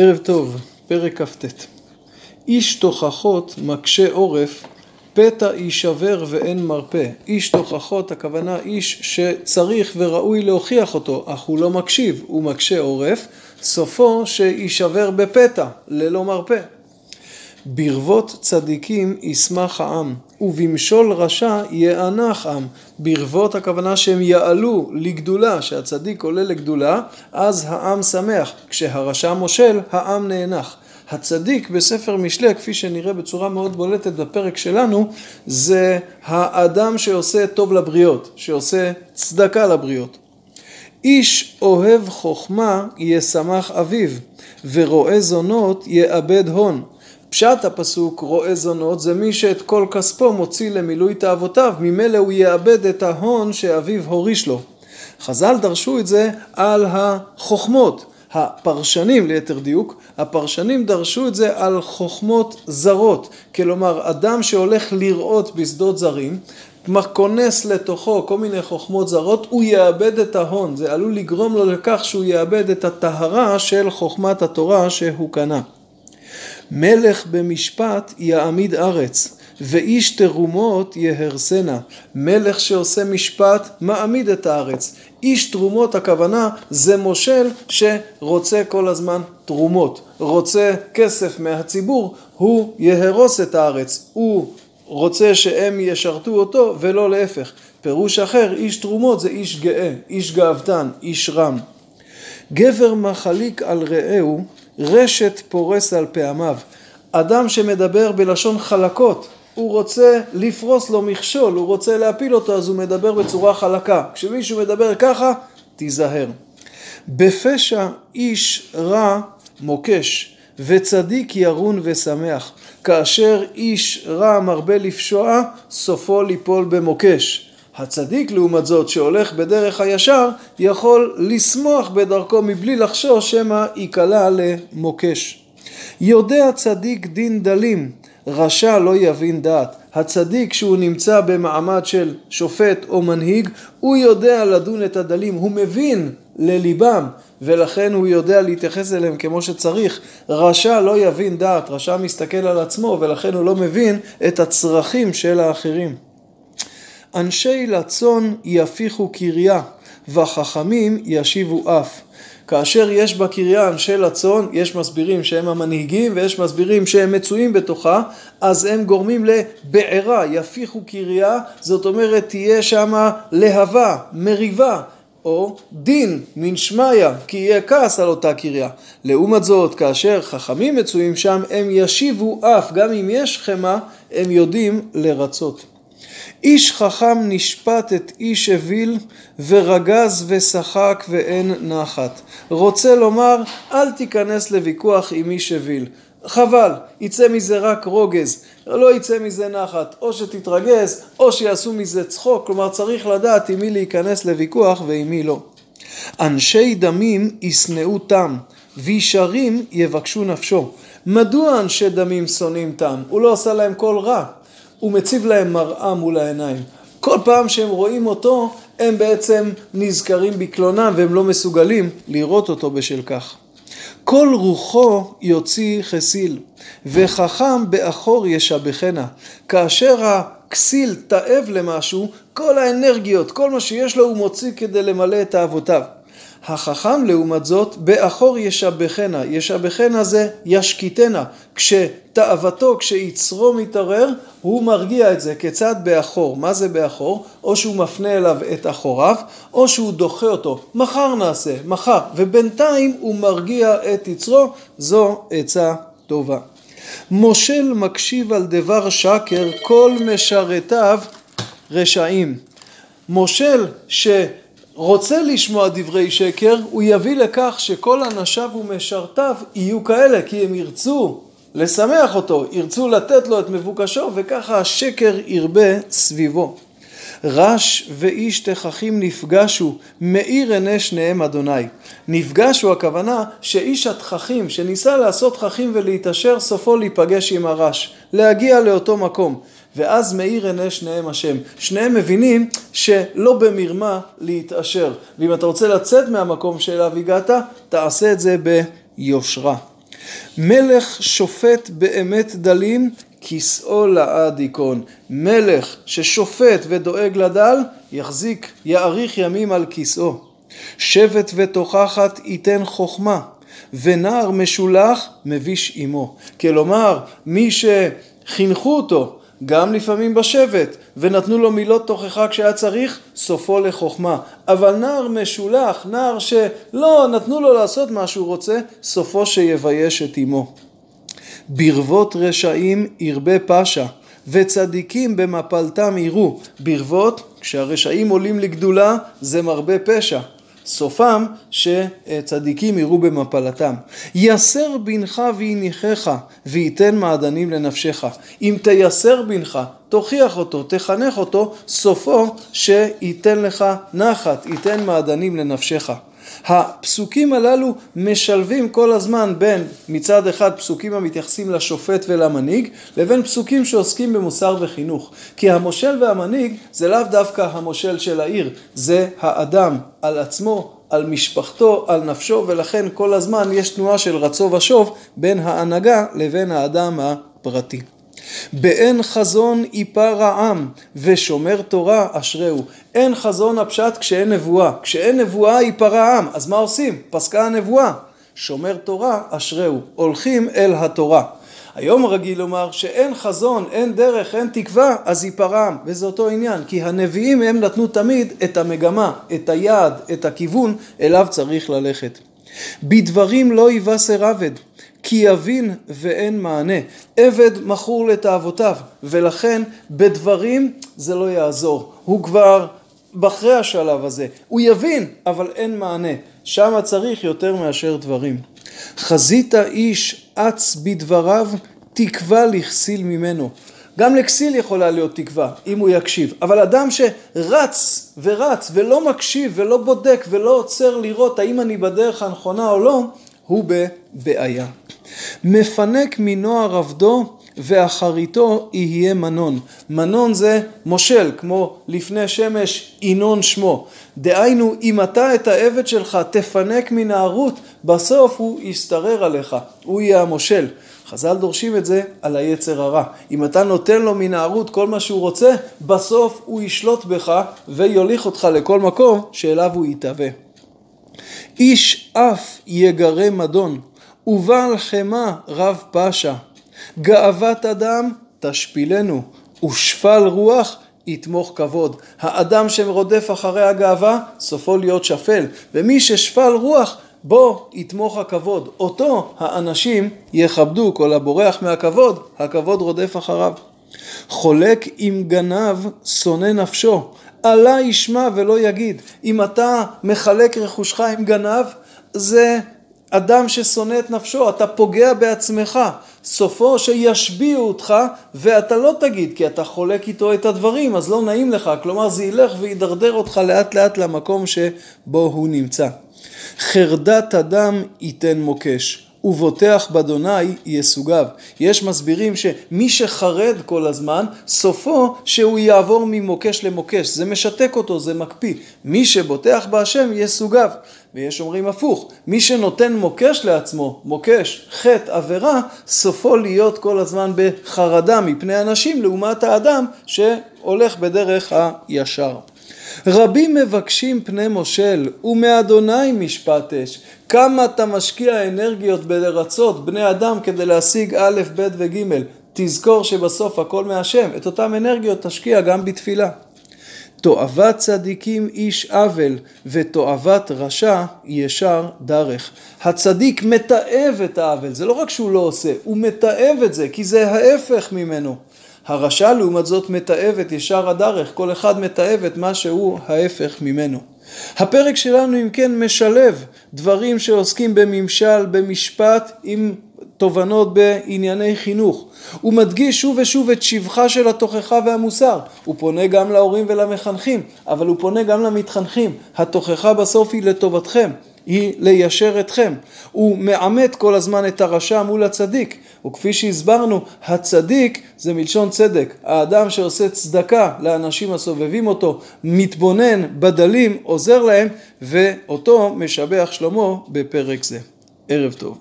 ערב טוב, פרק כ"ט. איש תוכחות מקשה עורף, פתע יישבר ואין מרפא. איש תוכחות, הכוונה איש שצריך וראוי להוכיח אותו, אך הוא לא מקשיב, הוא מקשה עורף, סופו שיישבר בפתע, ללא מרפא. ברבות צדיקים ישמח העם, ובמשול רשע יאנח עם. ברבות הכוונה שהם יעלו לגדולה, שהצדיק עולה לגדולה, אז העם שמח. כשהרשע מושל, העם נאנח. הצדיק בספר משלי, כפי שנראה בצורה מאוד בולטת בפרק שלנו, זה האדם שעושה טוב לבריות, שעושה צדקה לבריות. איש אוהב חוכמה ישמח אביו, ורואה זונות יאבד הון. פשט הפסוק רואה זונות זה מי שאת כל כספו מוציא למילוי תאוותיו, ממילא הוא יאבד את ההון שאביו הוריש לו. חז"ל דרשו את זה על החוכמות. הפרשנים ליתר דיוק, הפרשנים דרשו את זה על חוכמות זרות, כלומר אדם שהולך לראות בשדות זרים, כונס לתוכו כל מיני חוכמות זרות, הוא יאבד את ההון, זה עלול לגרום לו לכך שהוא יאבד את הטהרה של חוכמת התורה שהוא קנה. מלך במשפט יעמיד ארץ, ואיש תרומות יהרסנה. מלך שעושה משפט מעמיד את הארץ. איש תרומות הכוונה זה מושל שרוצה כל הזמן תרומות, רוצה כסף מהציבור, הוא יהרוס את הארץ, הוא רוצה שהם ישרתו אותו ולא להפך. פירוש אחר, איש תרומות זה איש גאה, איש גאוותן, איש רם. גבר מחליק על רעהו רשת פורס על פעמיו. אדם שמדבר בלשון חלקות, הוא רוצה לפרוס לו מכשול, הוא רוצה להפיל אותו, אז הוא מדבר בצורה חלקה. כשמישהו מדבר ככה, תיזהר. בפשע איש רע מוקש, וצדיק ירון ושמח. כאשר איש רע מרבה לפשוע, סופו ליפול במוקש. הצדיק לעומת זאת שהולך בדרך הישר יכול לשמוח בדרכו מבלי לחשוש שמא ייקלע למוקש. יודע צדיק דין דלים, רשע לא יבין דעת. הצדיק שהוא נמצא במעמד של שופט או מנהיג, הוא יודע לדון את הדלים, הוא מבין לליבם ולכן הוא יודע להתייחס אליהם כמו שצריך. רשע לא יבין דעת, רשע מסתכל על עצמו ולכן הוא לא מבין את הצרכים של האחרים. אנשי לצון יפיחו קריה, וחכמים ישיבו אף. כאשר יש בקריה אנשי לצון, יש מסבירים שהם המנהיגים ויש מסבירים שהם מצויים בתוכה, אז הם גורמים לבעירה, יפיחו קריה, זאת אומרת תהיה שמה להבה, מריבה, או דין, מן שמיא, כי יהיה כעס על אותה קריה. לעומת זאת, כאשר חכמים מצויים שם, הם ישיבו אף, גם אם יש חמא, הם יודעים לרצות. איש חכם נשפט את איש אוויל ורגז ושחק ואין נחת. רוצה לומר אל תיכנס לוויכוח עם איש אוויל. חבל, יצא מזה רק רוגז, לא יצא מזה נחת, או שתתרגז או שיעשו מזה צחוק, כלומר צריך לדעת עם מי להיכנס לוויכוח ועם מי לא. אנשי דמים ישנאו תם, וישרים יבקשו נפשו. מדוע אנשי דמים שונאים תם? הוא לא עושה להם כל רע. הוא מציב להם מראה מול העיניים. כל פעם שהם רואים אותו, הם בעצם נזכרים בקלונם והם לא מסוגלים לראות אותו בשל כך. כל רוחו יוציא חסיל, וחכם באחור ישבחנה. כאשר הכסיל תאב למשהו, כל האנרגיות, כל מה שיש לו הוא מוציא כדי למלא את אהבותיו. החכם לעומת זאת, באחור ישבחנה, ישבחנה זה ישקיטנה, כשתאוותו, כשיצרו מתערער, הוא מרגיע את זה, כיצד באחור, מה זה באחור? או שהוא מפנה אליו את אחוריו, או שהוא דוחה אותו, מחר נעשה, מחר, ובינתיים הוא מרגיע את יצרו, זו עצה טובה. מושל מקשיב על דבר שקר, כל משרתיו רשעים. מושל ש... רוצה לשמוע דברי שקר, הוא יביא לכך שכל אנשיו ומשרתיו יהיו כאלה, כי הם ירצו לשמח אותו, ירצו לתת לו את מבוקשו, וככה השקר ירבה סביבו. רש ואיש תככים נפגשו, מאיר עיני שניהם אדוני. נפגשו הכוונה שאיש התככים, שניסה לעשות תככים ולהתעשר, סופו להיפגש עם הרש, להגיע לאותו מקום. ואז מאיר עיני שניהם השם. שניהם מבינים שלא במרמה להתעשר. ואם אתה רוצה לצאת מהמקום שאליו הגעת, תעשה את זה ביושרה. מלך שופט באמת דלים, כסאו לעד ייכון. מלך ששופט ודואג לדל, יחזיק, יאריך ימים על כסאו. שבט ותוכחת ייתן חוכמה, ונער משולח מביש עמו. כלומר, מי שחינכו אותו גם לפעמים בשבט, ונתנו לו מילות תוכחה כשהיה צריך, סופו לחוכמה. אבל נער משולח, נער שלא נתנו לו לעשות מה שהוא רוצה, סופו שיבייש את אמו. ברבות רשעים ירבה פשע, וצדיקים במפלתם יראו. ברבות, כשהרשעים עולים לגדולה, זה מרבה פשע. סופם שצדיקים יראו במפלתם. יסר בנך ויניחך וייתן מעדנים לנפשך. אם תייסר בנך, תוכיח אותו, תחנך אותו, סופו שייתן לך נחת, ייתן מעדנים לנפשך. הפסוקים הללו משלבים כל הזמן בין מצד אחד פסוקים המתייחסים לשופט ולמנהיג לבין פסוקים שעוסקים במוסר וחינוך כי המושל והמנהיג זה לאו דווקא המושל של העיר זה האדם על עצמו על משפחתו, על נפשו, ולכן כל הזמן יש תנועה של רצו ושוב בין ההנהגה לבין האדם הפרטי. באין חזון איפר העם ושומר תורה אשריהו. אין חזון הפשט כשאין נבואה. כשאין נבואה איפר העם. אז מה עושים? פסקה הנבואה. שומר תורה אשריהו. הולכים אל התורה. היום רגיל לומר שאין חזון, אין דרך, אין תקווה, אז ייפרם, וזה אותו עניין, כי הנביאים הם נתנו תמיד את המגמה, את היעד, את הכיוון אליו צריך ללכת. בדברים לא יבשר עבד, כי יבין ואין מענה. עבד מכור לתאוותיו, ולכן בדברים זה לא יעזור. הוא כבר אחרי השלב הזה. הוא יבין, אבל אין מענה. שם צריך יותר מאשר דברים. חזית איש אץ בדבריו, תקווה לכסיל ממנו. גם לכסיל יכולה להיות תקווה, אם הוא יקשיב. אבל אדם שרץ ורץ ולא מקשיב ולא בודק ולא עוצר לראות האם אני בדרך הנכונה או לא, הוא בבעיה. מפנק מנוער עבדו ואחריתו יהיה מנון. מנון זה מושל, כמו לפני שמש ינון שמו. דהיינו, אם אתה את העבד שלך תפנק מנערות, בסוף הוא ישתרר עליך, הוא יהיה המושל. חז"ל דורשים את זה על היצר הרע. אם אתה נותן לו מנערות כל מה שהוא רוצה, בסוף הוא ישלוט בך ויוליך אותך לכל מקום שאליו הוא יתהווה. איש אף יגרה מדון, ובעל חמא רב פשע. גאוות אדם תשפילנו, ושפל רוח יתמוך כבוד. האדם שרודף אחרי הגאווה, סופו להיות שפל, ומי ששפל רוח, בו יתמוך הכבוד. אותו האנשים יכבדו, כל הבורח מהכבוד, הכבוד רודף אחריו. חולק עם גנב, שונא נפשו. עלה ישמע ולא יגיד. אם אתה מחלק רכושך עם גנב, זה אדם ששונא את נפשו, אתה פוגע בעצמך, סופו שישביעו אותך ואתה לא תגיד כי אתה חולק איתו את הדברים אז לא נעים לך, כלומר זה ילך וידרדר אותך לאט לאט למקום שבו הוא נמצא. חרדת אדם ייתן מוקש. ובוטח באדוני יסוגיו. יש מסבירים שמי שחרד כל הזמן, סופו שהוא יעבור ממוקש למוקש. זה משתק אותו, זה מקפיא. מי שבוטח בהשם יסוגיו. ויש אומרים הפוך, מי שנותן מוקש לעצמו, מוקש, חטא, עבירה, סופו להיות כל הזמן בחרדה מפני אנשים לעומת האדם שהולך בדרך הישר. רבים מבקשים פני מושל, ומאדוני משפט אש. כמה אתה משקיע אנרגיות בלרצות בני אדם כדי להשיג א', ב' וג'. תזכור שבסוף הכל מהשם. את אותן אנרגיות תשקיע גם בתפילה. תועבת צדיקים איש עוול ותועבת רשע ישר דרך. הצדיק מתעב את העוול, זה לא רק שהוא לא עושה, הוא מתעב את זה כי זה ההפך ממנו. הרשע לעומת זאת מתעב את ישר הדרך, כל אחד מתעב את מה שהוא ההפך ממנו. הפרק שלנו אם כן משלב דברים שעוסקים בממשל, במשפט, עם תובנות בענייני חינוך. הוא מדגיש שוב ושוב את שבחה של התוכחה והמוסר. הוא פונה גם להורים ולמחנכים, אבל הוא פונה גם למתחנכים. התוכחה בסוף היא לטובתכם. היא ליישר אתכם. הוא מעמת כל הזמן את הרשע מול הצדיק, וכפי שהסברנו, הצדיק זה מלשון צדק. האדם שעושה צדקה לאנשים הסובבים אותו, מתבונן בדלים, עוזר להם, ואותו משבח שלמה בפרק זה. ערב טוב.